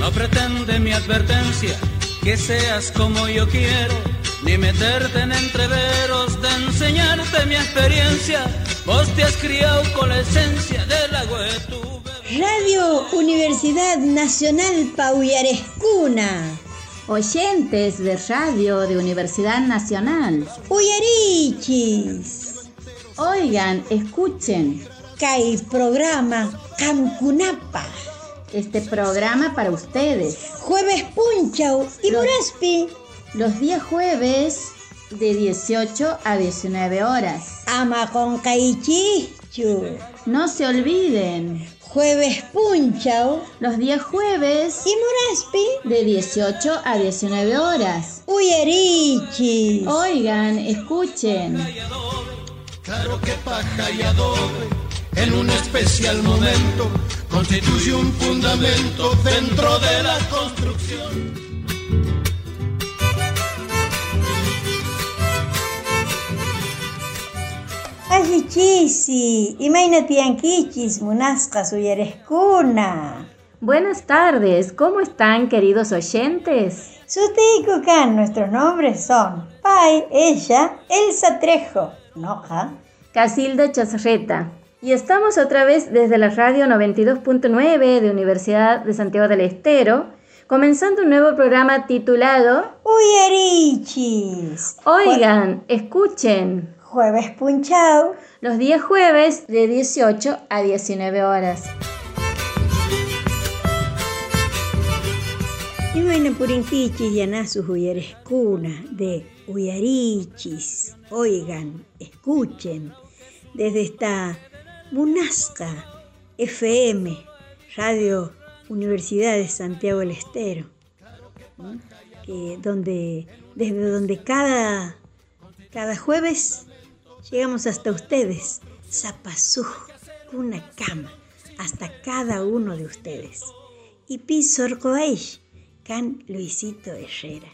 No pretende mi advertencia que seas como yo quiero, ni meterte en entreveros de enseñarte mi experiencia. Vos te has criado con la esencia de la tu Radio Universidad Nacional Pauyarescuna. Oyentes de radio de Universidad Nacional. Uyarichis. Oigan, escuchen. Kai programa Camcunapa. Este programa para ustedes. Jueves Punchau y Los- Muraspi. Los días jueves de 18 a 19 horas. Ama con Kaichichu. No se olviden. Jueves Punchau Los días jueves y Muraspi. de 18 a 19 horas. Uyarichis. Oigan, escuchen. Claro que paja y adobe en un especial momento constituye un fundamento dentro de la construcción. Ajichisi. Imagínate anquichis, munascas uyareskuna. Buenas tardes, ¿cómo están queridos oyentes? Sutikukan, nuestros nombres son Pai, ella, Elsa Trejo, Noja, Casilda Chazarreta. Y estamos otra vez desde la radio 92.9 de Universidad de Santiago del Estero, comenzando un nuevo programa titulado Uyarichis. Oigan, escuchen, Jueves Punchau. los días jueves de 18 a 19 horas. Imagina purinquichis yanasus uyareskuna de Uyarichis. Oigan, escuchen, desde esta Munasca FM, Radio Universidad de Santiago del Estero, donde, desde donde cada, cada jueves llegamos hasta ustedes, Zapazú, una cama, hasta cada uno de ustedes. Y Pisorcoaish, Can Luisito Herrera.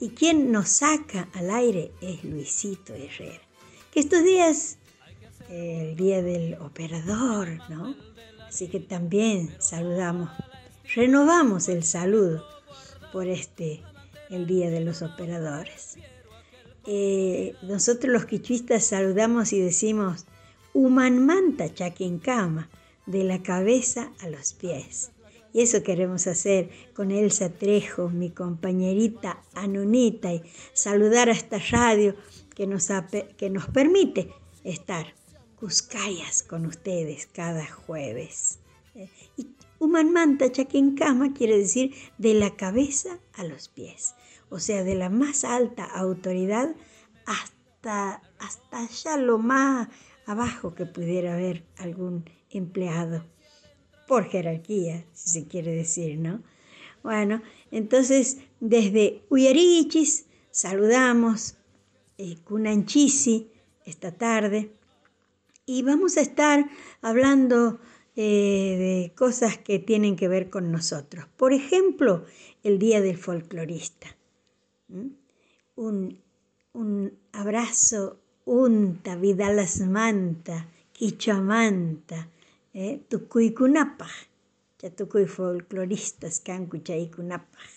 Y quien nos saca al aire es Luisito Herrera. Que estos días, el día del operador, ¿no? Así que también saludamos, renovamos el saludo por este, el día de los operadores. Eh, nosotros los quichuistas saludamos y decimos Umanmanta Chaquincama, de la cabeza a los pies. Y eso queremos hacer con Elsa Trejo, mi compañerita Anunita, y saludar a esta radio que nos, que nos permite estar Cuscayas con ustedes cada jueves. Eh, Y Umanmanta Chaquincama quiere decir de la cabeza a los pies, o sea, de la más alta autoridad hasta, hasta allá lo más abajo que pudiera haber algún empleado, por jerarquía, si se quiere decir, ¿no? Bueno, entonces desde Uyarichis saludamos eh, Cunanchisi esta tarde y vamos a estar hablando eh, de cosas que tienen que ver con nosotros. Por ejemplo, el Día del Folclorista. Un, un abrazo unta, vidalas manta, quichuamanta, eh, tucuycunapaj, ya tucuy folcloristas cancuchaycunapaj.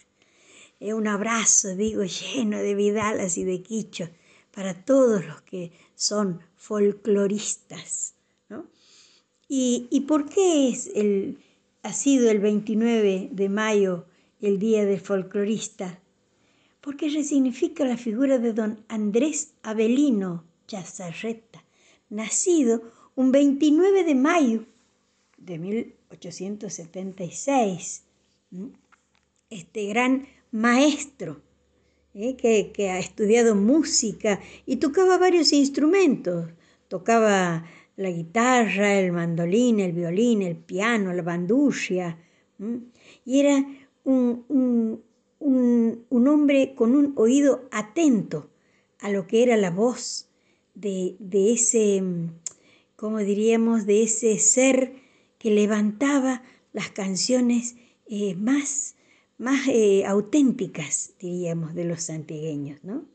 Eh, un abrazo, digo, lleno de vidalas y de quicho para todos los que son folcloristas. ¿no? ¿Y, y por qué es el, ha sido el 29 de mayo el Día del Folclorista? Porque resignifica la figura de don Andrés Avelino Chazarreta, nacido un 29 de mayo de 1876. ¿m? Este gran maestro ¿eh? que, que ha estudiado música y tocaba varios instrumentos. Tocaba la guitarra, el mandolín, el violín, el piano, la bandusia. ¿m? Y era un, un- un- un hombre con un oído atento a lo que era la voz de, de ese, ¿cómo diríamos?, de ese ser que levantaba las canciones eh, más, más eh, auténticas, diríamos, de los santigueños, ¿no?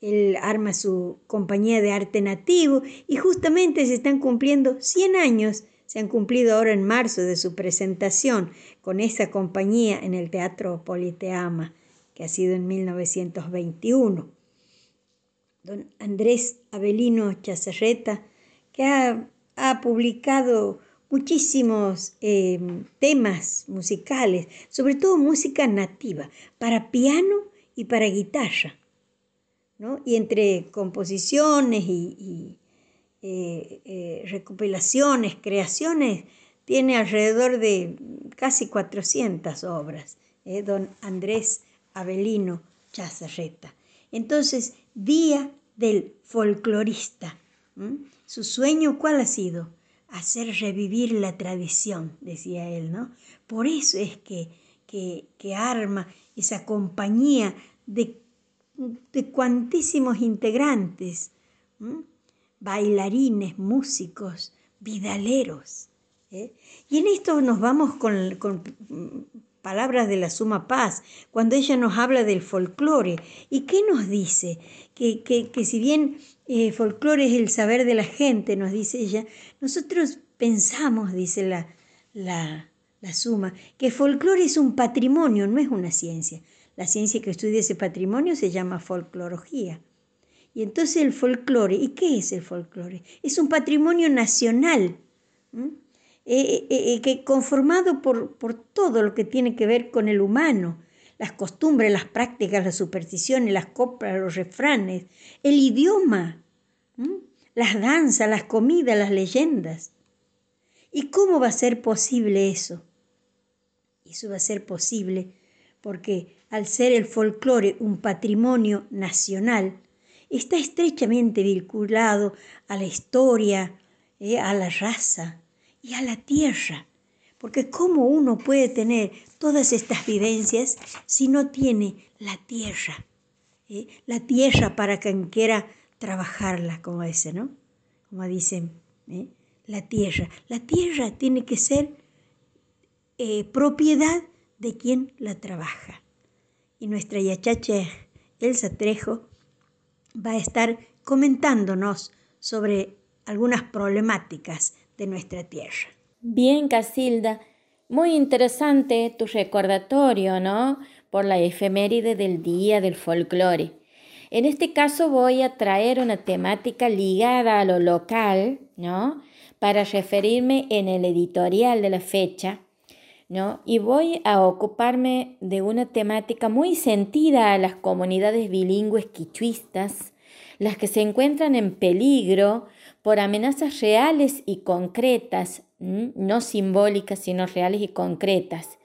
Él arma su compañía de arte nativo y justamente se están cumpliendo 100 años, Se han cumplido ahora en marzo de su presentación con esa compañía en el Teatro Politeama, que ha sido en 1921. Don Andrés Avelino Chazarreta, que ha, publicado muchísimos em, temas musicales, sobre todo música nativa, para piano y para guitarra. Y entre composiciones y, eh, eh, recopilaciones, creaciones, tiene alrededor de casi 400 obras, eh, don Andrés Avelino Chazarreta. Entonces, Día del Folclorista. Su sueño, ¿cuál ha sido? Hacer revivir la tradición, decía él, ¿no? Por eso es que, que, arma esa compañía de, de cuantísimos integrantes bailarines, músicos, vidaleros. ¿eh? Y en esto nos vamos con, palabras de la Suma Paz, cuando ella nos habla del folclore. ¿Y qué nos dice? Que, que, si bien eh, folclore es el saber de la gente, nos dice ella, nosotros pensamos, dice la, la, la Suma, que folclore es un patrimonio, no es una ciencia. La ciencia que estudia ese patrimonio se llama folclorología. Y entonces el folclore, ¿y qué es el folclore? Es un patrimonio nacional, eh, eh, eh, que conformado por, por, todo lo que tiene que ver con el humano, las costumbres, las prácticas, las supersticiones, las coplas, los refranes, el idioma, las danzas, las comidas, las leyendas. ¿Y cómo va a ser posible eso? Eso va a ser posible porque al ser el folclore un patrimonio nacional, está estrechamente vinculado a la historia, eh, a la raza y a la tierra. Porque ¿cómo uno puede tener todas estas vivencias si no tiene la tierra? Eh? La tierra para quien quiera trabajarla, como dice, ¿no? Como dicen, ¿eh? la tierra. La tierra tiene que ser propiedad de quien la trabaja. Y nuestra yachacha Elsa Trejo va a estar comentándonos sobre algunas problemáticas nuestra tierra. Bien, Casilda, muy interesante tu recordatorio, ¿no? Por la efeméride del Día del Folclore. En este caso voy a traer una temática ligada a lo local, ¿no? Para referirme en el editorial de la fecha, ¿no? Y voy a ocuparme de una temática muy sentida a las comunidades bilingües quichuistas, las que se encuentran en peligro por amenazas reales y concretas, no simbólicas, sino reales y concretas.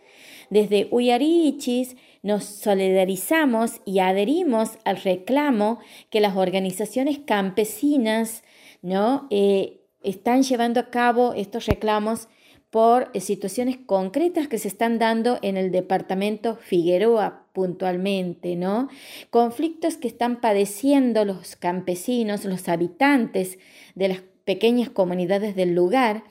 Desde Uyarichis nos solidarizamos y adherimos al reclamo que las organizaciones campesinas ¿no? Eh, están llevando a cabo estos reclamos por eh, situaciones concretas que se están dando en el departamento Figueroa puntualmente, ¿no? Conflictos que están padeciendo los campesinos, los habitantes de las pequeñas comunidades del lugar.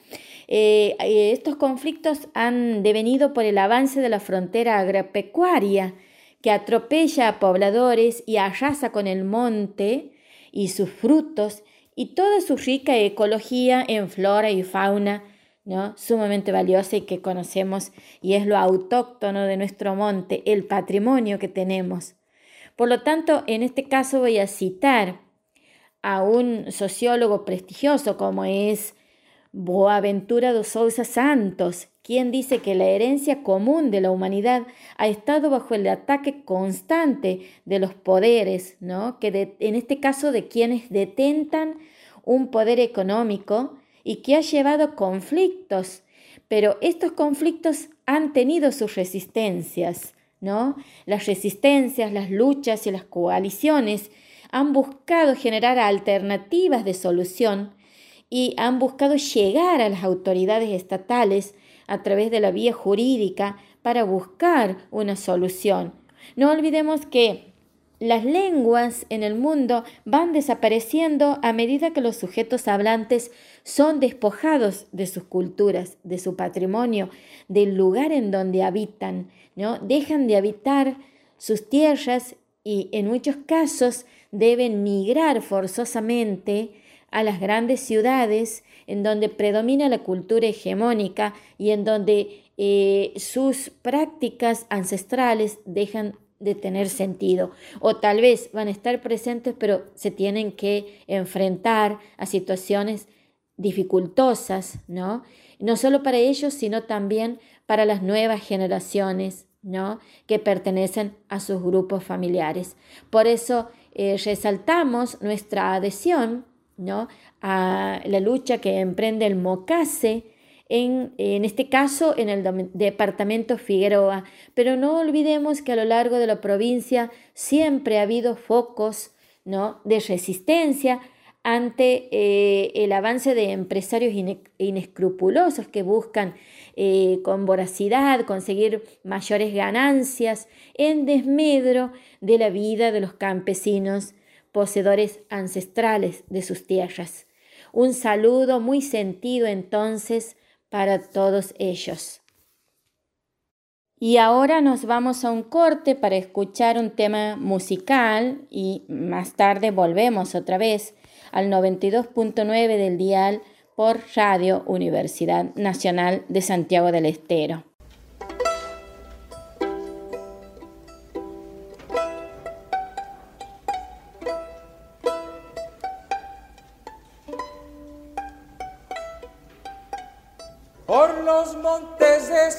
Eh, eh, estos conflictos han devenido por el avance de la frontera agropecuaria que atropella a pobladores y arrasa con el monte y sus frutos y toda su rica ecología en flora y fauna sumamente valiosa y que conocemos y es lo autóctono de nuestro monte, el patrimonio que tenemos. Por lo tanto, en este caso voy a citar a un sociólogo prestigioso como es Boaventura dos Sousa Santos, quien dice que la herencia común de la humanidad ha estado bajo el ataque constante de los poderes, ¿no? que en este caso de quienes detentan un poder económico y que ha llevado conflictos, pero estos conflictos han tenido sus resistencias, ¿no? Las resistencias, las luchas y las coaliciones han buscado generar alternativas de solución y han buscado llegar a las autoridades estatales a través de la vía jurídica para buscar una solución. No olvidemos que las lenguas en el mundo van desapareciendo a medida que los sujetos hablantes son despojados de sus culturas, de su patrimonio, del lugar en donde habitan, ¿no? Dejan de habitar sus tierras y en muchos casos deben migrar forzosamente a las grandes ciudades en donde predomina la cultura hegemónica y en donde eh, sus prácticas ancestrales dejan de tener sentido o tal vez van a estar presentes pero se tienen que enfrentar a situaciones dificultosas, ¿no? No solo para ellos, sino también para las nuevas generaciones, ¿no? Que pertenecen a sus grupos familiares. Por eso eh, resaltamos nuestra adhesión, ¿no? A la lucha que emprende el MOCASE, en, en, este caso en el departamento Figueroa. Pero no olvidemos que a lo largo de la provincia siempre ha habido focos ¿no? de resistencia ante eh, el avance de empresarios inescrupulosos que buscan eh, con voracidad conseguir mayores ganancias en desmedro de la vida de los campesinos poseedores ancestrales de sus tierras. Un saludo muy sentido entonces para todos ellos. Y ahora nos vamos a un corte para escuchar un tema musical y más tarde volvemos otra vez al 92.9 del dial por Radio Universidad Nacional de Santiago del Estero.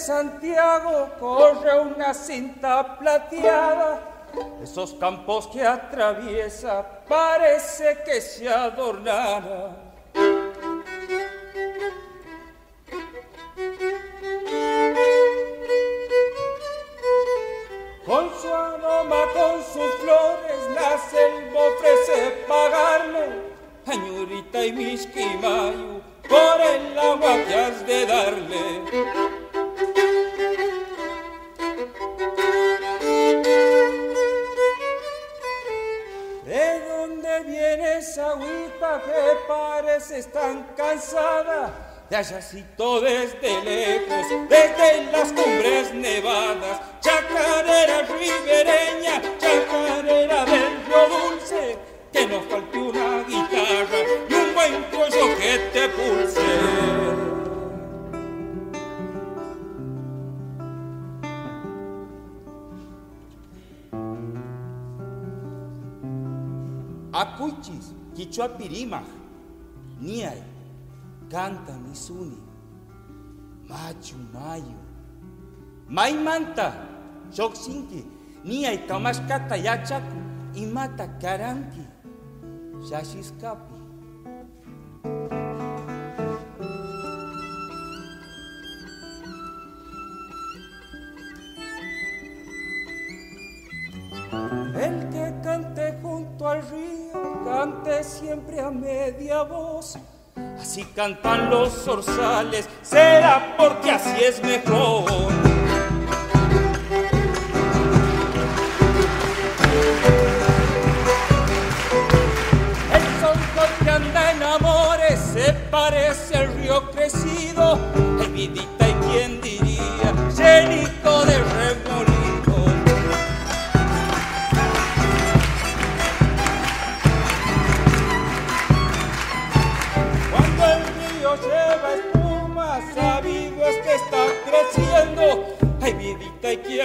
Santiago corre una cinta plateada, esos campos que atraviesa parece que se adornara. Con su aroma, con sus flores, la selva ofrece pagarle, añurita y misquimayo, allácito desde lejos, desde las cumbres nevadas, chacarera ribereña, chacarera del río dulce, que nos falte una guitarra y un buen cuello que te pulse. Acuchis, Quichua Pirimaj, Niay, Canta Misuni, Machu Mayu, Maimanta, Xoxinki, Niay Kamashkata Yachaku, Imata Karanki, Shashiskapi. El que cante junto al río, cante siempre a media voz. Así cantan los zorzales, será porque así es mejor. El sol que anda en amores se parece al río crecido. Hay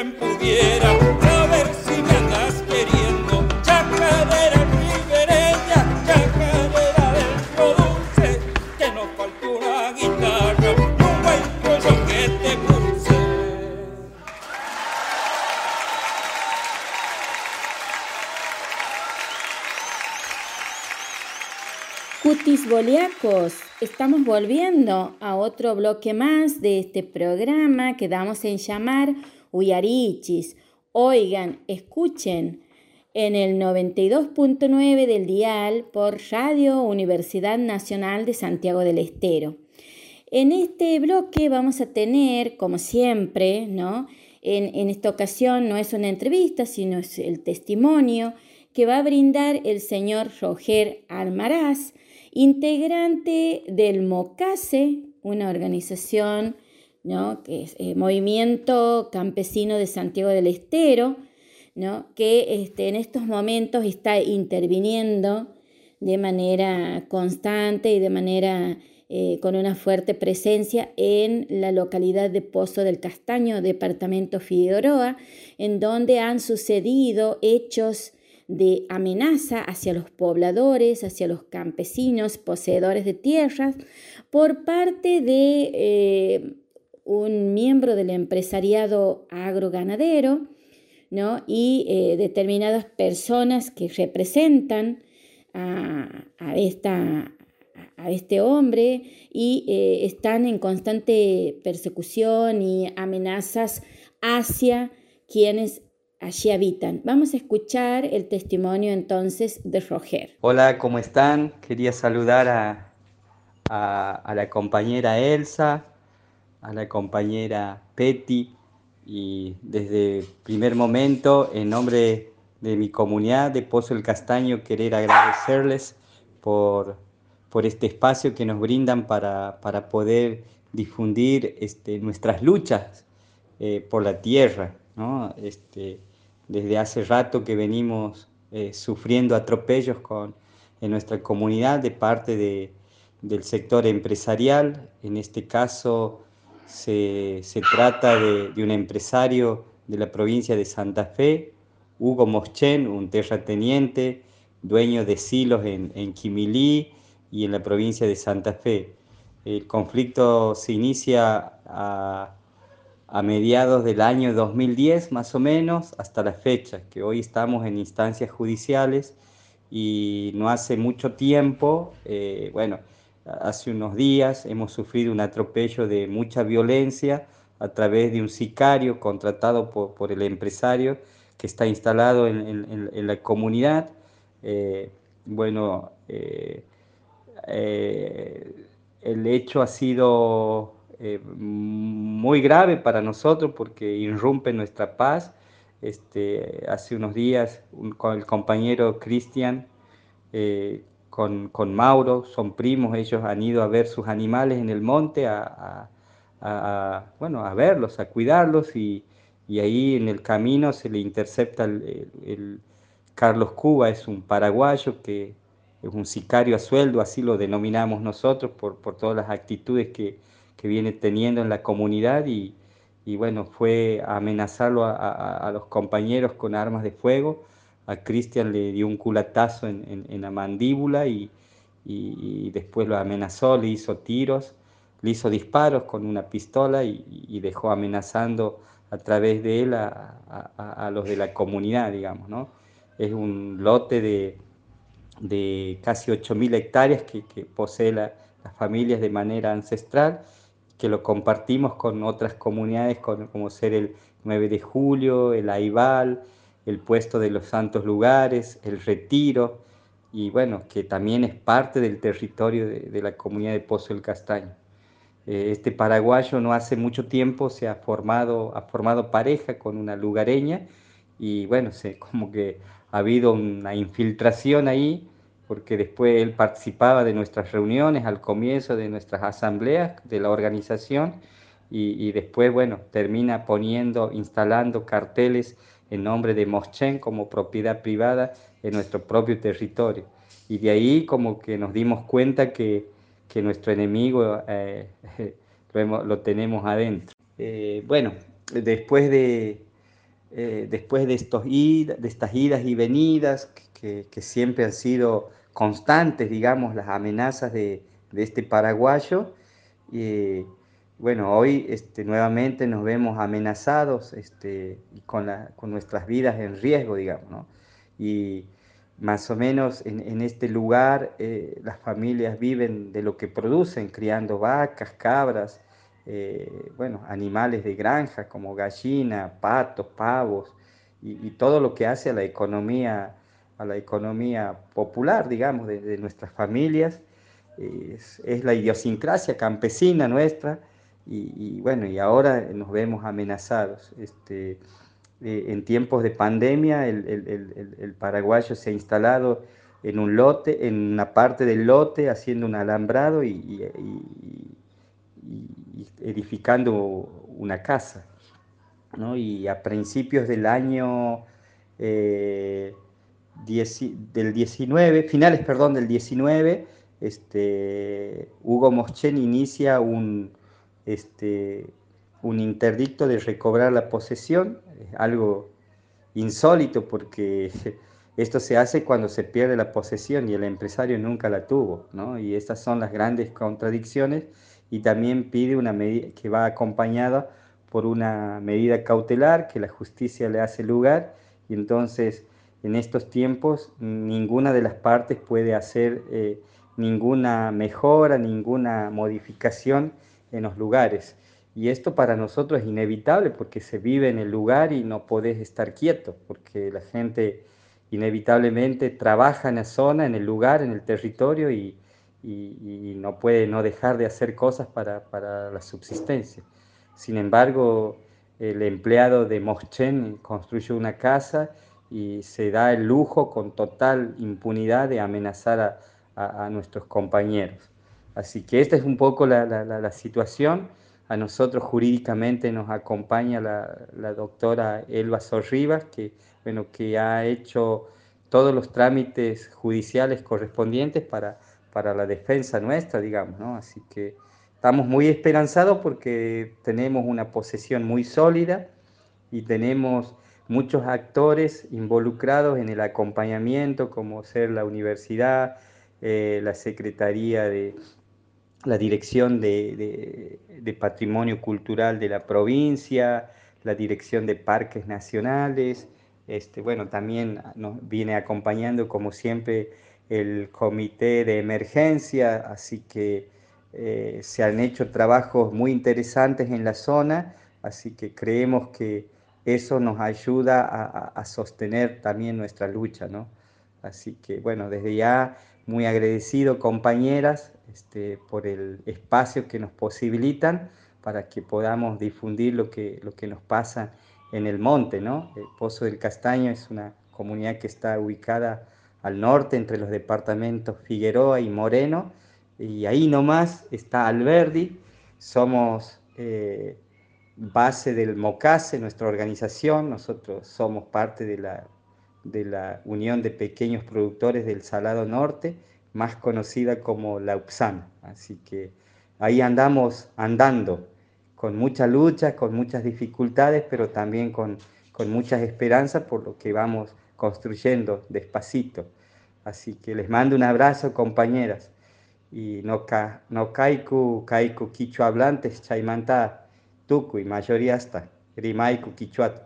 quien pudiera saber si me andas queriendo. Chacarera ribereña, chacarera del dulce, que no falta una guitarra, un buen rollo que te pulse. Cutis boliacos Estamos volviendo a otro bloque más de este programa que damos en llamar Uyarichis. Oigan, escuchen en el 92.9 del dial por Radio Universidad Nacional de Santiago del Estero. En este bloque vamos a tener, como siempre, ¿no? En, en esta ocasión no es una entrevista, sino es el testimonio que va a brindar el señor Roger Almaraz, integrante del MOCASE, una organización ¿no? que es el eh, Movimiento Campesino de Santiago del Estero, ¿no? que este, en estos momentos está interviniendo de manera constante y de manera eh, con una fuerte presencia en la localidad de Pozo del Castaño, departamento Figueroa, en donde han sucedido hechos de amenaza hacia los pobladores, hacia los campesinos, poseedores de tierras, por parte de eh, un miembro del empresariado agroganadero ¿no? y eh, determinadas personas que representan a, esta, a este hombre y eh, están en constante persecución y amenazas hacia quienes allí habitan. Vamos a escuchar el testimonio entonces de Roger. Hola, ¿cómo están? Quería saludar a, a, la compañera Elsa, a la compañera Petty y desde el primer momento, en nombre de mi comunidad de Pozo el Castaño, querer agradecerles por por este espacio que nos brindan para, poder difundir este, nuestras luchas eh, por la tierra. Este, desde hace rato que venimos eh, sufriendo atropellos con, en nuestra comunidad de parte de, del sector empresarial. En este caso se, trata de, un empresario de la provincia de Santa Fe, Hugo Moschen, un terrateniente, dueño de silos en, en Quimilí, y en la provincia de Santa Fe. El conflicto se inicia a, mediados del año 2010 más o menos hasta la fecha, que hoy estamos en instancias judiciales y no hace mucho tiempo, eh, bueno, hace unos días hemos sufrido un atropello de mucha violencia a través de un sicario contratado por, el empresario que está instalado en, la comunidad. Eh, bueno, eh, eh, el hecho ha sido muy grave para nosotros porque irrumpe nuestra paz. Este, hace unos días el compañero Cristian, con, Mauro, son primos, ellos han ido a ver sus animales en el monte, a, bueno, a verlos, a cuidarlos y, ahí en el camino se le intercepta el Carlos Cuba, es un paraguayo que es un sicario a sueldo, así lo denominamos nosotros, por, por todas las actitudes que, que, viene teniendo en la comunidad y, y bueno, fue a amenazarlo a, a, los compañeros con armas de fuego. A Cristian le dio un culatazo en, en, la mandíbula y, y, después lo amenazó, le hizo tiros, le hizo disparos con una pistola y, dejó amenazando a través de él a, a los de la comunidad, digamos, ¿no? Es un lote de, de casi 8.000 hectáreas que, que posee las familias de manera ancestral, que lo compartimos con otras comunidades como ser el 9 de julio, el Aibal, el puesto de los santos lugares, el retiro, y bueno, que también es parte del territorio de, la comunidad de Pozo del Castaño. Eh, este paraguayo no hace mucho tiempo se ha formado, ha formado pareja con una lugareña y bueno, se, como que ha habido una infiltración ahí porque después él participaba de nuestras reuniones al comienzo de nuestras asambleas de la organización y, después, bueno, termina poniendo, instalando carteles en nombre de Moschen como propiedad privada en nuestro propio territorio. Y de ahí como que nos dimos cuenta que, que nuestro enemigo eh, lo, tenemos adentro. Eh, bueno, después de, eh, después de, estos de estas idas y venidas que, que siempre han sido constantes, digamos, las amenazas de, este paraguayo. Bueno, hoy este, nuevamente nos vemos amenazados este, con, con nuestras vidas en riesgo, digamos, ¿no? Y más o menos en, este lugar eh, las familias viven de lo que producen, criando vacas, cabras, eh, bueno, animales de granja como gallina, patos, pavos y, todo lo que hace a la economía a la economía popular, digamos, de, nuestras familias. Es, la idiosincrasia campesina nuestra y, bueno, y ahora nos vemos amenazados. Este, eh, en tiempos de pandemia el, paraguayo se ha instalado en un lote, en una parte del lote, haciendo un alambrado y, edificando una casa. Y a principios del año eh, del 19, finales, perdón, del 19, este, Hugo Moschen inicia un, este, un interdicto de recobrar la posesión, algo insólito porque esto se hace cuando se pierde la posesión y el empresario nunca la tuvo, ¿no? Y estas son las grandes contradicciones y también pide una medida que va acompañada por una medida cautelar que la justicia le hace lugar y entonces en estos tiempos ninguna de las partes puede hacer eh, ninguna mejora, ninguna modificación en los lugares. Y esto para nosotros es inevitable porque se vive en el lugar y no podés estar quieto, porque la gente inevitablemente trabaja en la zona, en el lugar, en el territorio y, no puede no dejar de hacer cosas para, para, la subsistencia. Sin embargo, el empleado de Moschen construyó una casa y se da el lujo con total impunidad de amenazar a, a, nuestros compañeros. Así que esta es un poco la, la, la situación a nosotros jurídicamente nos acompaña la, doctora Elba Sorribas, que, bueno, que ha hecho todos los trámites judiciales correspondientes para, para la defensa nuestra, digamos, ¿no? Así que estamos muy esperanzados porque tenemos una posesión muy sólida y tenemos muchos actores involucrados en el acompañamiento, como ser la universidad, eh, la Secretaría de, la Dirección de, Patrimonio Cultural de la provincia, la Dirección de Parques Nacionales, este, bueno, también nos viene acompañando como siempre el Comité de Emergencia, así que eh, se han hecho trabajos muy interesantes en la zona, así que creemos que eso nos ayuda a, a sostener también nuestra lucha, ¿no? Así que bueno, desde ya muy agradecido compañeras este, por el espacio que nos posibilitan para que podamos difundir lo que, lo que nos pasa en el monte. ¿no? El Pozo del Castaño es una comunidad que está ubicada al norte entre los departamentos Figueroa y Moreno, y ahí nomás está Alberdi, somos eh, base del MOCASE, nuestra organización, nosotros somos parte de la, de la Unión de Pequeños Productores del Salado Norte, más conocida como la UPSAN. Así que ahí andamos andando, con mucha lucha, con muchas dificultades, pero también con, con muchas esperanzas por lo que vamos construyendo despacito. Así que les mando un abrazo, compañeras. Y no, ca, no kaiku, kaiku quichua hablantes, chaimanta, tuku y mayoría hasta, rimaiku quichuato.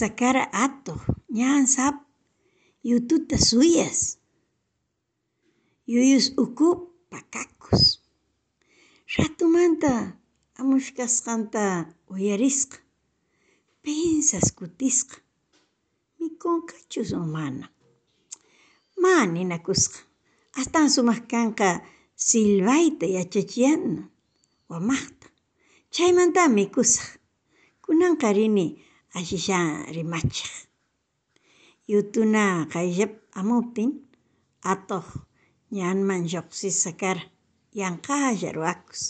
Sacara ato ñan sap yututa suyas. Yuyus uku pakakus. Ratumanta amushkasqanta uyarisqa. Pensas kutisqa. Mikunqachus o mana. Ma ninakusqa. Astan sumaq kanqa silbayta yachachiyana wamaqta. Chaymanta mikusaq. Kunanqa rini Ashisha rimacha. Yutuna kayllap amuptin atuq ñanman lluqsisakar llamk'alla ruwakus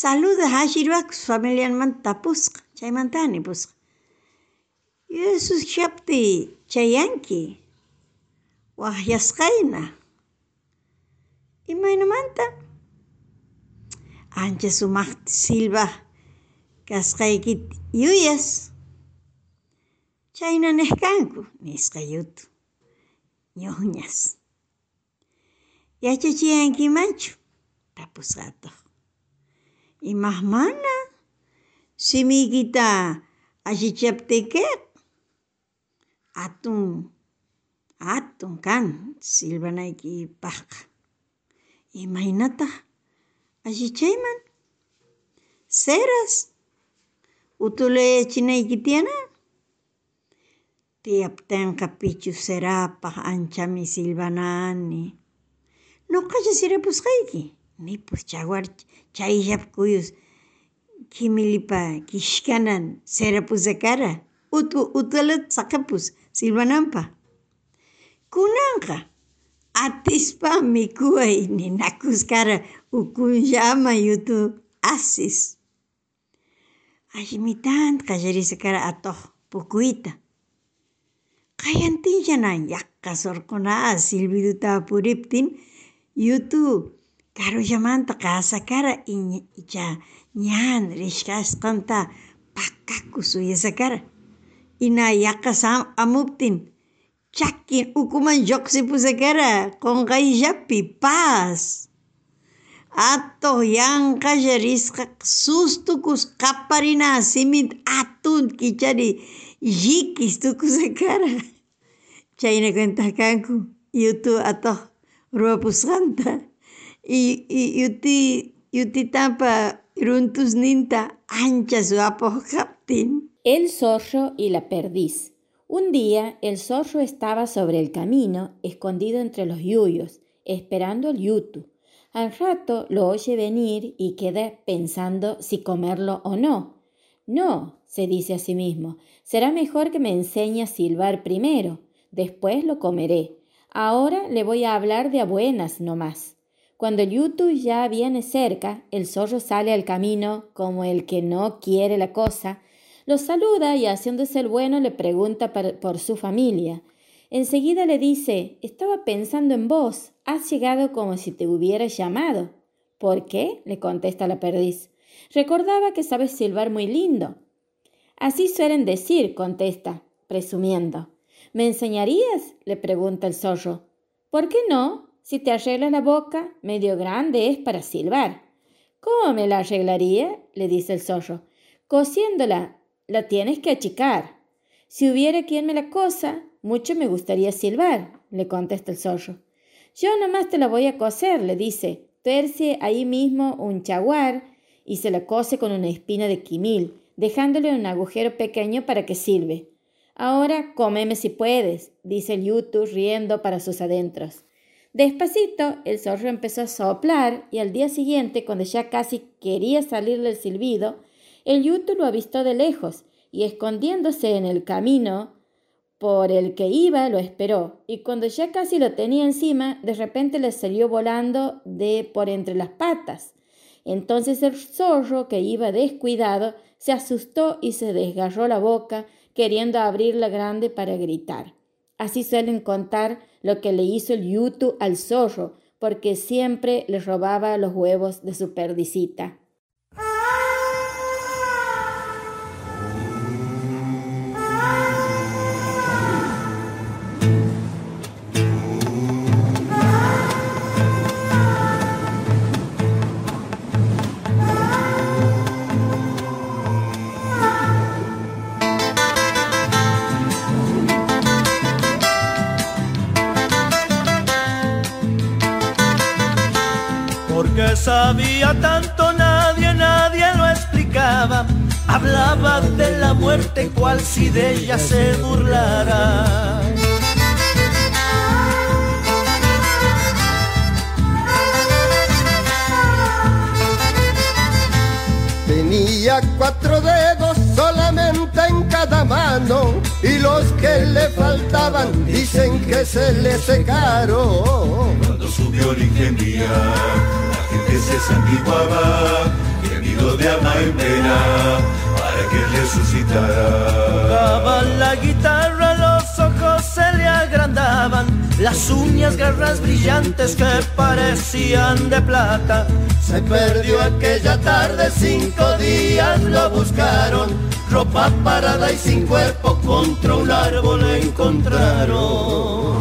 saluda alli ruwakus familianmanta tapusqa chaymantani pusqa yususkapti chayanki waqllasqayna imaynamanta ancha sumaqta silva kasqaykita yuyas. Chayna nihkanku nisqa yutu. Ñuqñas. Yachachiyankimanchu? Atoq. Imaq mana simiykita allichaptikiqa atun atun kan silbanaykipaqqa. Imaynataq allichayman? Ceras utullayachinayki Tiaptinqa pichuserapaq anchami silvanani, ñuqalla ni pus chaguar chayllapi kuyus qhimilipa sakapus sirapusakara utulata kunangka, silvananpaq, kunanqa ini nakus ninakuskara ukunjama yutu asis, allimitanta qallarishkakara atoh pukuita. Qayrantinchana yaqa surquna silbiduta puriptin yutu karullamanta kasakara icha ñan rishkasqanta pakakus uyasakara. Y na yaqa amuptin chaki ukuman lluqsipusakara qunqayllapi paz. Atoq yanqalla risqaqa sustukus qaparina simita atun kichari llikis tukusakara. Chayna kuentaq kanku yutu atoq ruapusqanta y yuti yutitapa runtusninta ancha suwapuq kaptin. El zorro y la perdiz. Un día el zorro estaba sobre el camino, escondido entre los yuyos, esperando al yutu. Al rato lo oye venir y queda pensando si comerlo o no. No, se dice a sí mismo, será mejor que me enseñe a silbar primero, después lo comeré. Ahora le voy a hablar de a buenas no más. Cuando yutu ya viene cerca, el zorro sale al camino como el que no quiere la cosa, lo saluda y haciéndose el bueno le pregunta por su familia. Enseguida le dice, estaba pensando en vos, has llegado como si te hubieras llamado. ¿Por qué? le contesta la perdiz. Recordaba que sabes silbar muy lindo. Así suelen decir, contesta, presumiendo. ¿Me enseñarías? le pregunta el zorro. ¿Por qué no? Si te arregla la boca, medio grande es para silbar. ¿Cómo me la arreglaría? le dice el zorro. Cosiéndola, la tienes que achicar. Si hubiera quien me la cosa, mucho me gustaría silbar, le contesta el zorro. Yo nomás te la voy a coser, le dice. Terce ahí mismo un chaguar y se la cose con una espina de quimil, dejándole un agujero pequeño para que sirve. Ahora cómeme si puedes, dice el yutu riendo para sus adentros. Despacito, el zorro empezó a soplar y al día siguiente, cuando ya casi quería salirle el silbido, el yutu lo avistó de lejos y escondiéndose en el camino, por el que iba lo esperó, y cuando ya casi lo tenía encima, de repente le salió volando de por entre las patas. Entonces el zorro, que iba descuidado, se asustó y se desgarró la boca, queriendo abrirla grande para gritar. Así suelen contar lo que le hizo el yutu al zorro, porque siempre le robaba los huevos de su perdicita. Hablaba de la muerte cual si de ella se burlara. Tenía cuatro dedos solamente en cada mano y los que le faltaban dicen que se le secaron. Cuando subió la ingeniería, la gente se santiguaba, querido de ama en pena, que resucitara. Daba la guitarra, los ojos se le agrandaban, las uñas garras brillantes que parecían de plata. Se perdió aquella tarde, cinco días lo buscaron, ropa parada y sin cuerpo contra un árbol encontraron.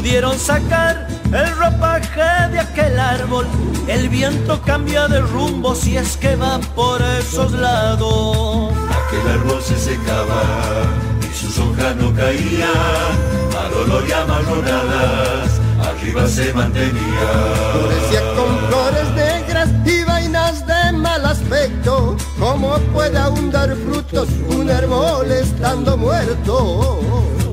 Pudieron sacar el ropaje de aquel árbol. El viento cambia de rumbo si es que va por esos lados. Aquel árbol se secaba y sus hojas no caían, a dolor y amarronadas, arriba se mantenía. Florecía con flores negras y vainas de mal aspecto. ¿Cómo puede aún dar frutos un árbol estando muerto?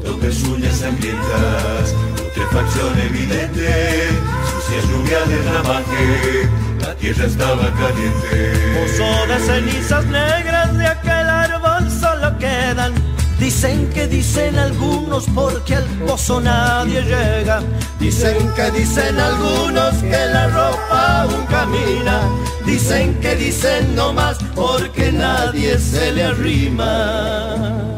Donde sangrientas, putrefacción evidente, sucia lluvia de ramaje, la tierra estaba caliente. Pozo de cenizas negras de aquel árbol solo quedan. Dicen que dicen algunos porque al pozo nadie llega. Dicen que dicen algunos que la ropa aún camina. Dicen que dicen no más porque nadie se le arrima.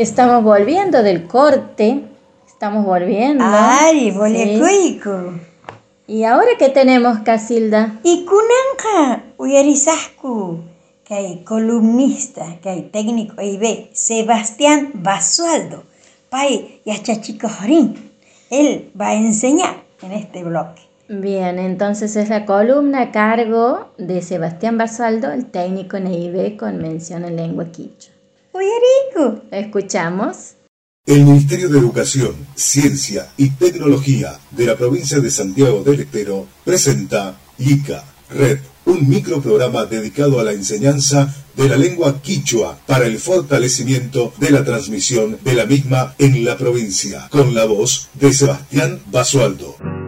Estamos volviendo del corte. Estamos volviendo. Ari, Sí. bolecuico. ¿Y ahora qué tenemos, Casilda? Y kunanqa uyarisasku kay columnista kay técnico IB Sebastián Basualdo pay yachachicojorín él va a enseñar en este bloque Bien, entonces es la columna a cargo de Sebastián Basaldo, el técnico en EIB con mención en lengua quichua. Uyariku Escuchamos. El Ministerio de Educación, Ciencia y Tecnología de la provincia de Santiago del Estero presenta ICA Red, un microprograma dedicado a la enseñanza de la lengua quichua para el fortalecimiento de la transmisión de la misma en la provincia, con la voz de Sebastián Basualdo.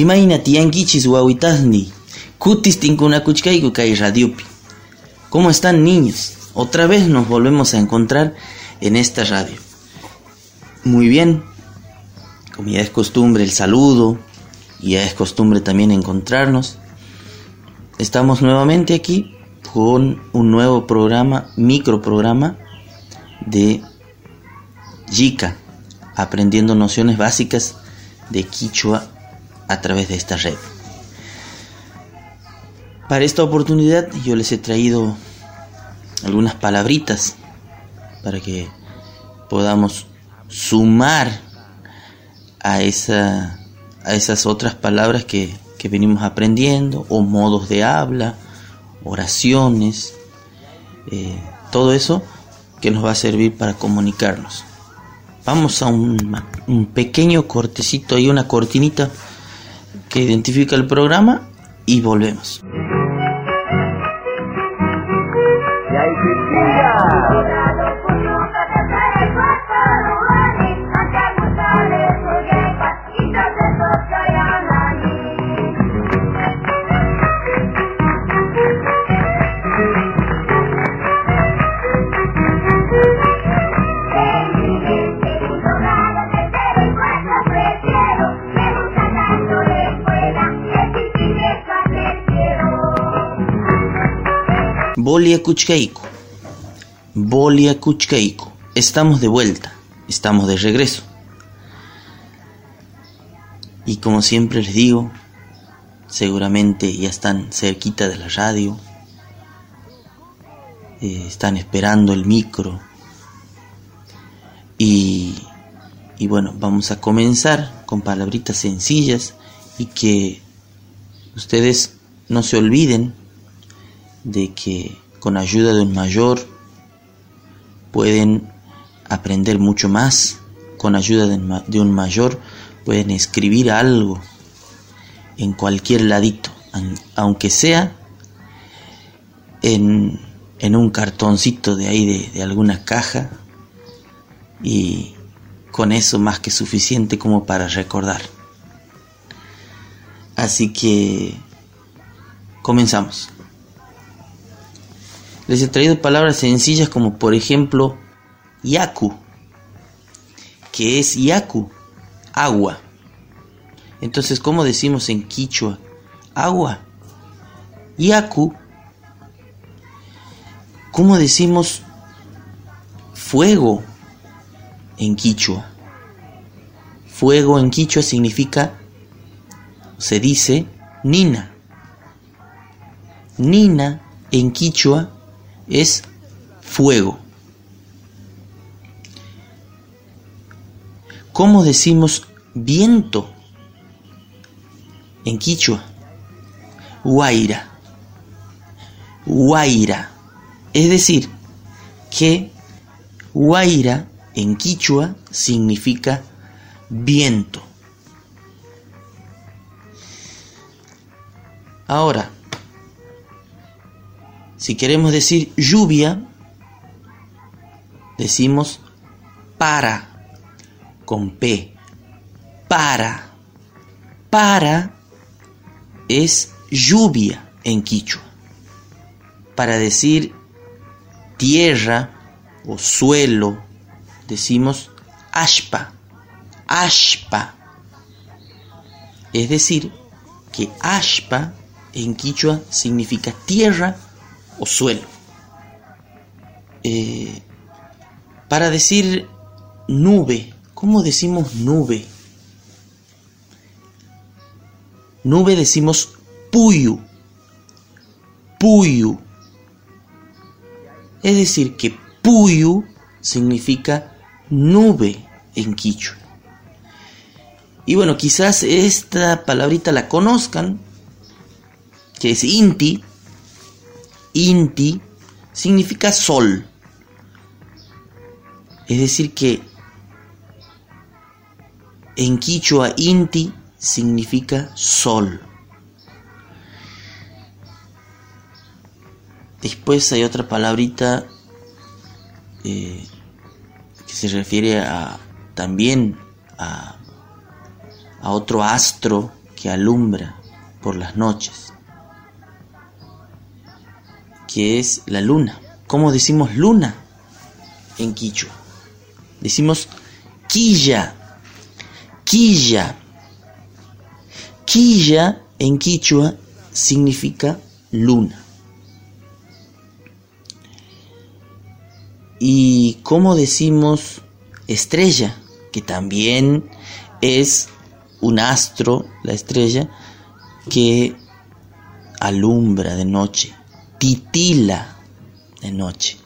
Imayna tinkunakuchkayku kay radiopi. ¿Cómo están niños? Otra vez nos volvemos a encontrar en esta radio. Muy bien, como ya es costumbre el saludo, y ya es costumbre también encontrarnos, estamos nuevamente aquí con un nuevo programa, microprograma de Yika, aprendiendo nociones básicas de Quichua a través de esta red. Para esta oportunidad yo les he traído algunas palabritas para que podamos sumar a, esa, a esas otras palabras que, venimos aprendiendo, o modos de habla, oraciones, eh, todo eso que nos va a servir para comunicarnos. Vamos a un, un pequeño cortecito y una cortinita que identifica el programa y volvemos. Bolia Kuchkaiku. Bolia Kuchkaiku. Estamos de vuelta, estamos de regreso. Y como siempre les digo, seguramente ya están cerquita de la radio, eh, están esperando el micro. Y, y bueno, vamos a comenzar con palabritas sencillas y que ustedes no se olviden de que con ayuda de un mayor pueden aprender mucho más, con ayuda de un mayor pueden escribir algo en cualquier ladito, aunque sea en, un cartoncito de ahí de, de alguna caja y con eso más que suficiente como para recordar. Así que comenzamos. Les he traído palabras sencillas como por ejemplo yaku, que es yaku, agua. Entonces, ¿cómo decimos en quichua? Agua. Yaku. ¿Cómo decimos fuego en quichua? Fuego en quichua significa, se dice, nina. Nina en quichua es fuego. ¿Cómo decimos viento en quichua? Guaira. Guaira. Es decir, que guaira en quichua significa viento. Ahora, si queremos decir lluvia, decimos para con P. Para. Para es lluvia en quichua. Para decir tierra o suelo, decimos ashpa. Ashpa. Es decir, que ashpa en quichua significa tierra o suelo. Eh, para decir nube ¿Cómo decimos nube? Nube decimos puyu. Puyu. Es decir, que puyu significa nube en quichua. Y bueno, quizás esta palabrita la conozcan, que es inti. Inti significa sol. Es decir, que en quichua inti significa sol. Después hay otra palabrita eh, que se refiere a también a, a otro astro que alumbra por las noches, que es la luna. ¿Cómo decimos luna en quichua? Decimos quilla Quilla. Quilla en quichua significa luna. Y como decimos estrella, que también es un astro, la estrella, que alumbra de noche, titila de noche.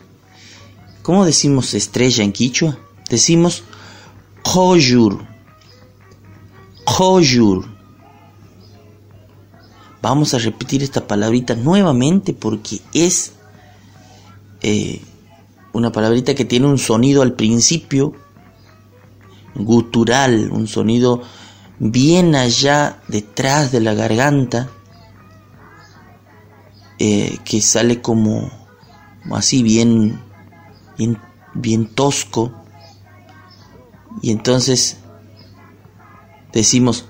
¿Cómo decimos estrella en quichua? Decimos Koyur. Hojur. Vamos a repetir esta palabrita nuevamente porque es eh, una palabrita que tiene un sonido al principio gutural, un sonido bien allá detrás de la garganta, eh, que sale como así bien, bien, bien tosco. Y entonces decimos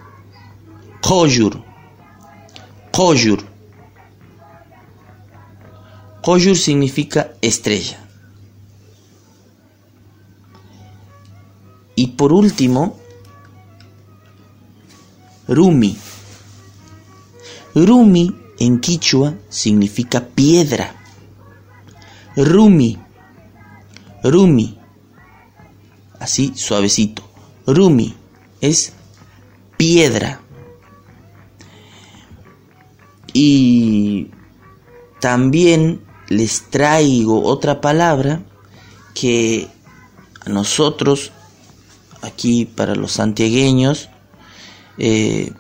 Koyur. Koyur. Koyur significa estrella. Y por último, Rumi. Rumi en quichua significa piedra. Rumi. Rumi. Así suavecito. Rumi es piedra. Y también les traigo otra palabra que a nosotros, aquí para los santiagueños, eh,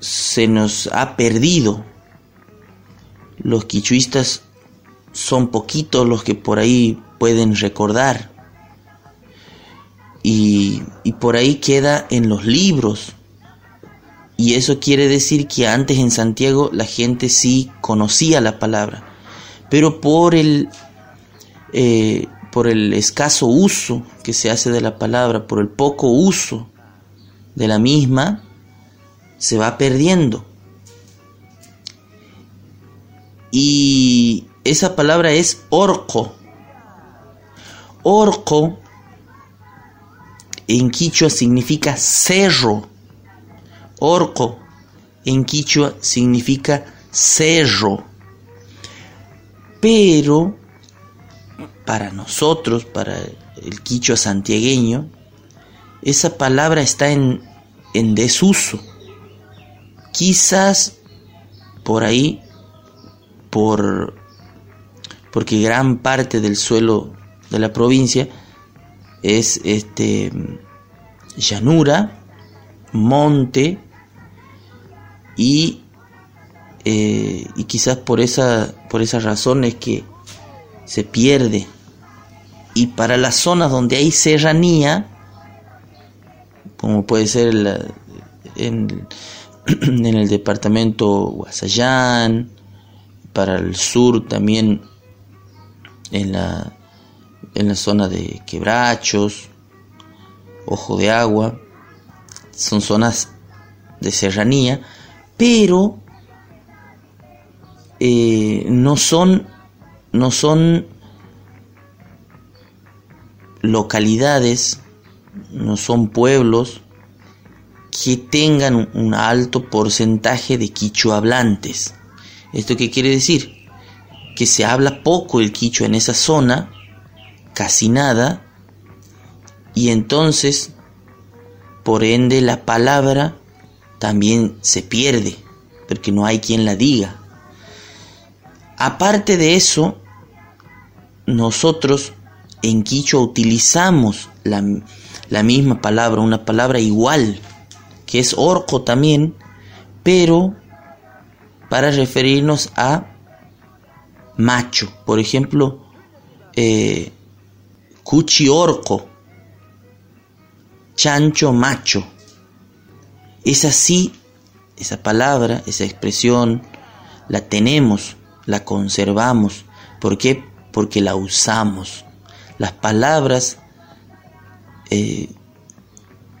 se nos ha perdido. Los quichuistas son poquitos los que por ahí pueden recordar. Y, y, por ahí queda en los libros. Y eso quiere decir que antes en Santiago la gente sí conocía la palabra. Pero por el, eh, por el escaso uso que se hace de la palabra, por el poco uso de la misma, se va perdiendo. Y esa palabra es orco. Orco en quichua significa cerro. Orco en quichua significa cerro. Pero para nosotros, para el quichua santiagueño, esa palabra está en, en desuso. Quizás por ahí, por, porque gran parte del suelo de la provincia es este llanura, monte y, eh, y quizás por esa, por esas razones que se pierde. Y para las zonas donde hay serranía, como puede ser en, en, el departamento Guasayán, para el sur también en la, en la zona de Quebrachos, Ojo de Agua, son zonas de serranía, pero eh, no son no son localidades, no son pueblos que tengan un alto porcentaje de quichua hablantes. ¿Esto qué quiere decir? Que se habla poco el quichua en esa zona, casi nada, y entonces, por ende, la palabra también se pierde, porque no hay quien la diga. Aparte de eso, nosotros en quichua utilizamos la, la, misma palabra, una palabra igual, que es orco también, pero para referirnos a macho. Por ejemplo, eh, cuchi orco, chancho macho. Es así, esa palabra, esa expresión, la tenemos la conservamos. ¿Por qué? Porque la usamos. Las palabras eh,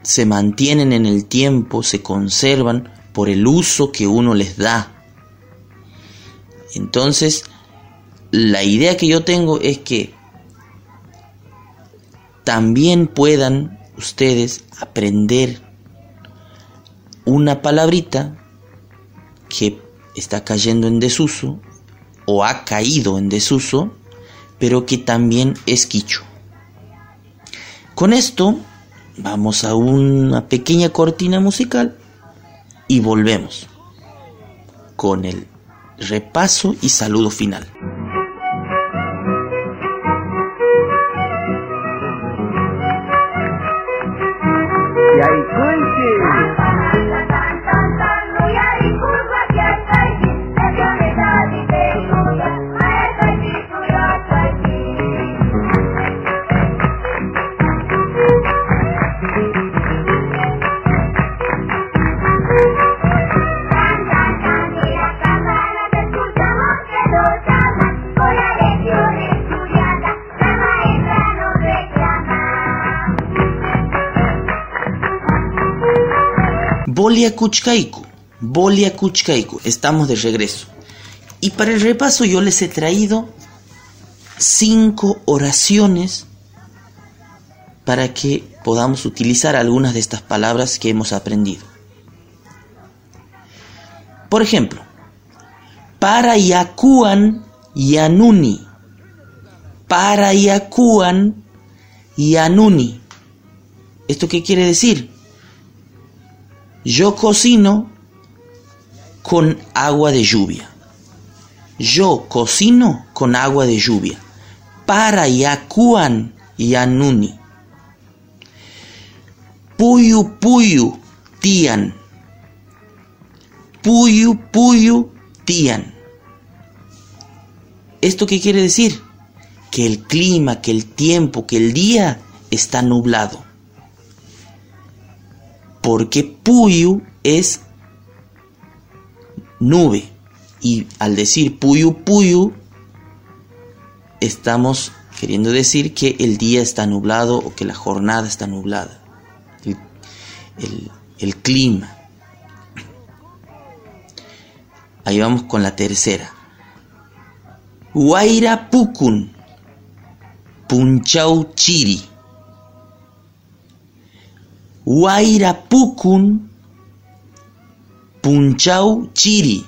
se mantienen en el tiempo, se conservan por el uso que uno les da. Entonces, la idea que yo tengo es que también puedan ustedes aprender una palabrita que está cayendo en desuso o ha caído en desuso, pero que también es quicho. Con esto vamos a una pequeña cortina musical y volvemos con el repaso y saludo final. Bolia Bolia Kuchkaiku, estamos de regreso. Y para el repaso yo les he traído cinco oraciones para que podamos utilizar algunas de estas palabras que hemos aprendido. Por ejemplo, para Yakuan Yanuni, para Yacuan y Anuni. ¿Esto qué quiere decir? Yo cocino con agua de lluvia. Yo cocino con agua de lluvia. Para Yacuan y Anuni. Puyu puyu tian. Puyu puyu tian. ¿Esto qué quiere decir? Que el clima, que el tiempo, que el día está nublado. Porque puyu es nube. Y al decir puyu puyu, estamos queriendo decir que el día está nublado o que la jornada está nublada. El, el clima. Ahí vamos con la tercera. Huayra Pukun, Punchau Chiri. Huayra Pukun, Punchau Chiri.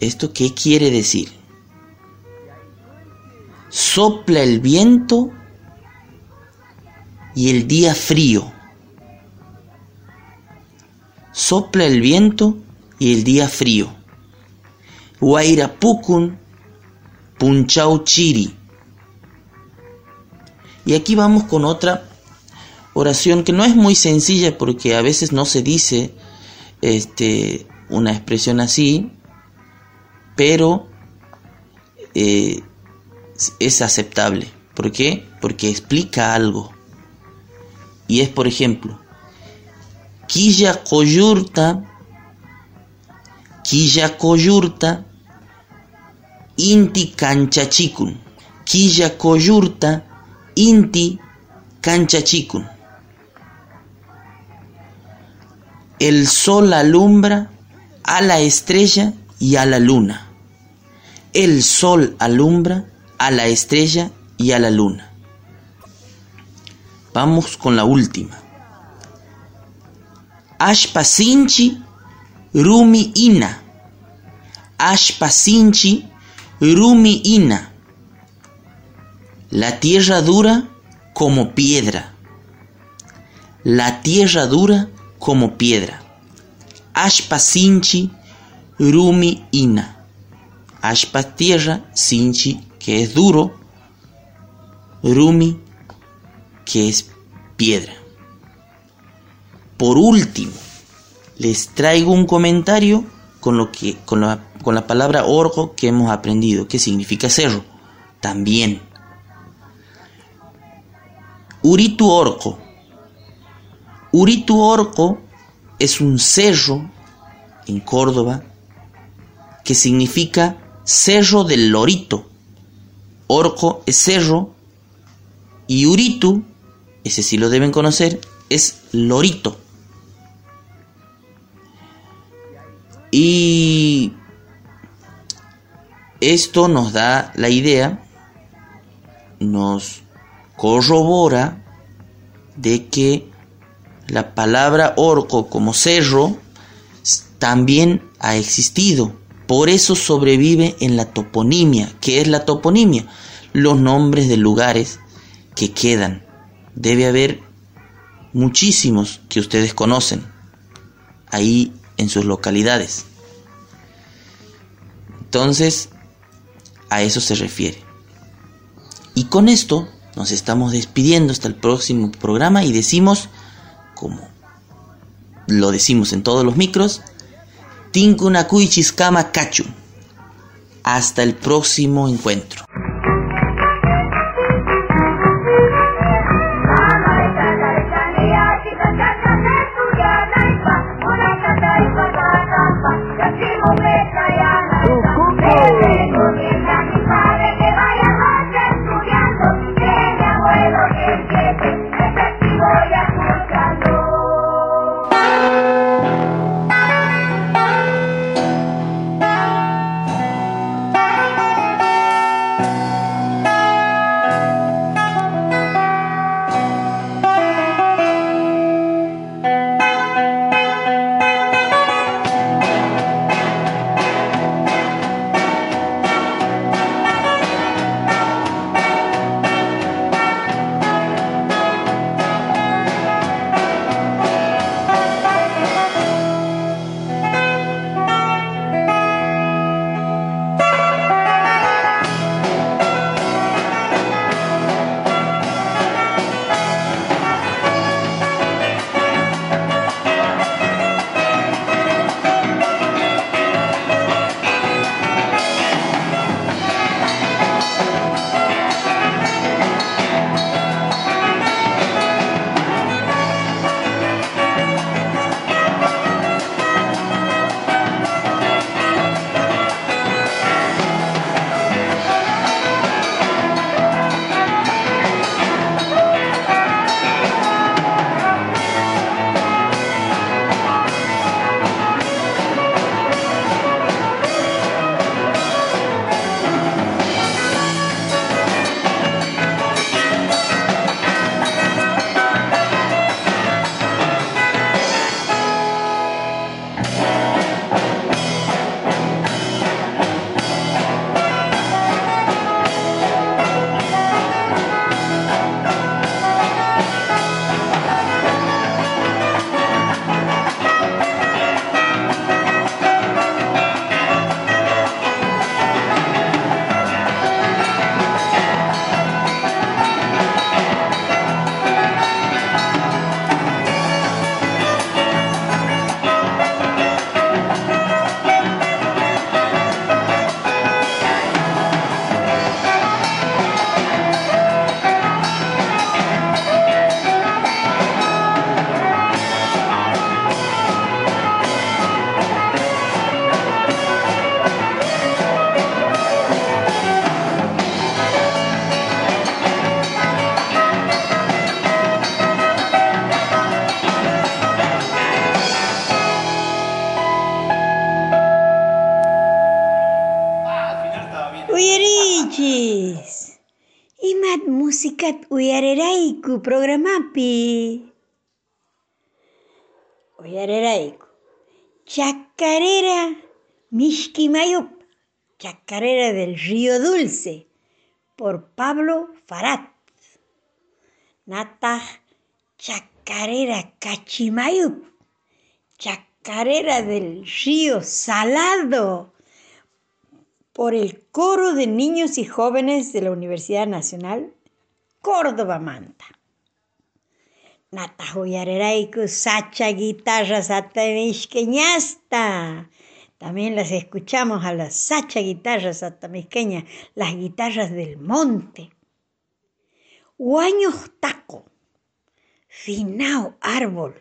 ¿Esto qué quiere decir? Sopla el viento y el día frío. Sopla el viento y el día frío. Huayra Pukun, Punchau Chiri. Y aquí vamos con otra oración que no es muy sencilla porque a veces no se dice este, una expresión así, pero eh, es aceptable. ¿Por qué? Porque explica algo. Y es, por ejemplo, Quilla Coyurta, Quilla Coyurta, Inti Canchachikun. Quilla Coyurta, Inti Canchachikun. El sol alumbra a la estrella y a la luna. El sol alumbra a la estrella y a la luna. Vamos con la última. Ashpasinchi Rumi Ina. Ashpasinchi Rumi Ina. La tierra dura como piedra. La tierra dura como piedra. Ashpa sinchi rumi ina. Ashpa tierra, sinchi que es duro, rumi que es piedra. Por último, les traigo un comentario con, lo que, con, la, con la palabra orgo que hemos aprendido, que significa cerro. También. Uritu orco. Uritu orco es un cerro en Córdoba que significa cerro del lorito. Orco es cerro y Uritu, ese sí lo deben conocer, es lorito. Y esto nos da la idea, nos corrobora de que la palabra orco como cerro también ha existido. Por eso sobrevive en la toponimia. ¿Qué es la toponimia? Los nombres de lugares que quedan. Debe haber muchísimos que ustedes conocen ahí en sus localidades. Entonces, a eso se refiere. Y con esto nos estamos despidiendo hasta el próximo programa y decimos, como lo decimos en todos los micros, Tinkunakuichiskama Kachu. Hasta el próximo encuentro. Chacarera Mishkimayup. Chacarera del Río Dulce. Por Pablo Farat. Natah Chacarera Cachimayup. Chacarera del Río Salado por el Coro de Niños y Jóvenes de la Universidad Nacional Córdoba Manta. Natajuyareraiku Sacha Guitarras Atamishqueñasta. También las escuchamos a las Sacha Guitarras Atamisqueñas, las guitarras del monte. Huaños taco, finao árbol.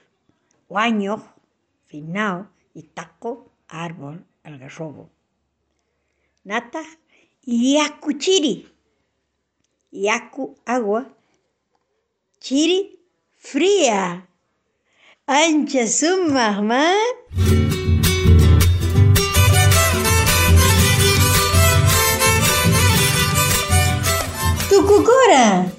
Huaños, finao y taco, árbol, algarrobo nata, yaku chiri. Yaku agua, chiri fría. Ancha summa, mamá. Tucucora.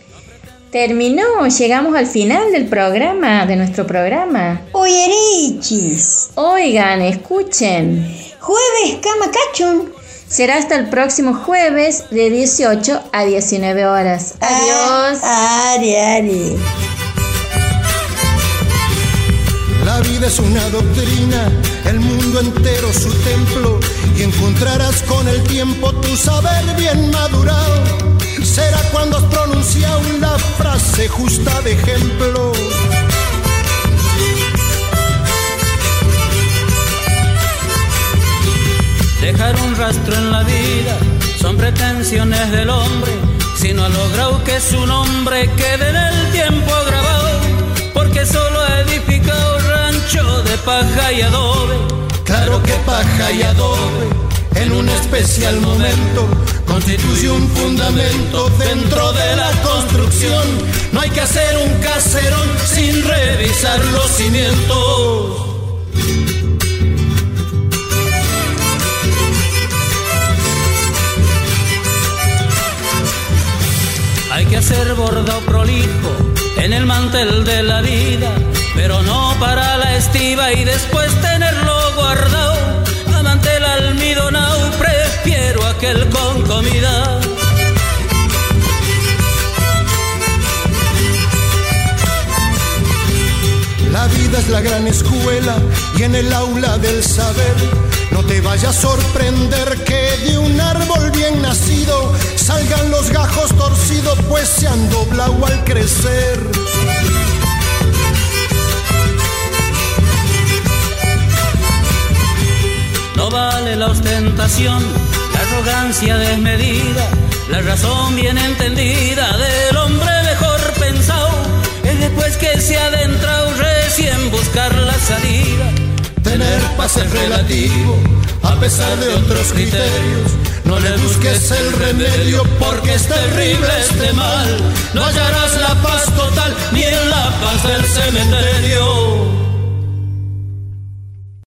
Terminó, llegamos al final del programa, de nuestro programa. Oyerichis. Oigan, escuchen. Jueves Camacachun. Será hasta el próximo jueves de 18 a 19 horas. Adiós. Ari, ari. La vida es una doctrina, el mundo entero su templo, y encontrarás con el tiempo tu saber bien madurado. Será cuando has pronunciado la frase justa de ejemplo. Dejar un rastro en la vida son pretensiones del hombre, si no ha logrado que su nombre quede en el tiempo grabado, de paja y adobe. Claro que paja y adobe en un especial momento constituye un fundamento dentro de la construcción. No hay que hacer un caserón sin revisar los cimientos. Hay que hacer bordado prolijo en el mantel de la vida, pero no para la estiva y después tenerlo guardado. A mantel almidonado prefiero aquel con comida. La vida es la gran escuela y en el aula del saber no te vaya a sorprender que de un árbol bien nacido salgan los gajos torcidos pues se han doblado al crecer. Vale la ostentación, la arrogancia desmedida, la razón bien entendida del hombre mejor pensado. Es después que se ha adentrado recién buscar la salida. Tener paz es relativo, a pesar de otros criterios. No le busques el remedio porque es terrible este mal. No hallarás la paz total ni en la paz del cementerio.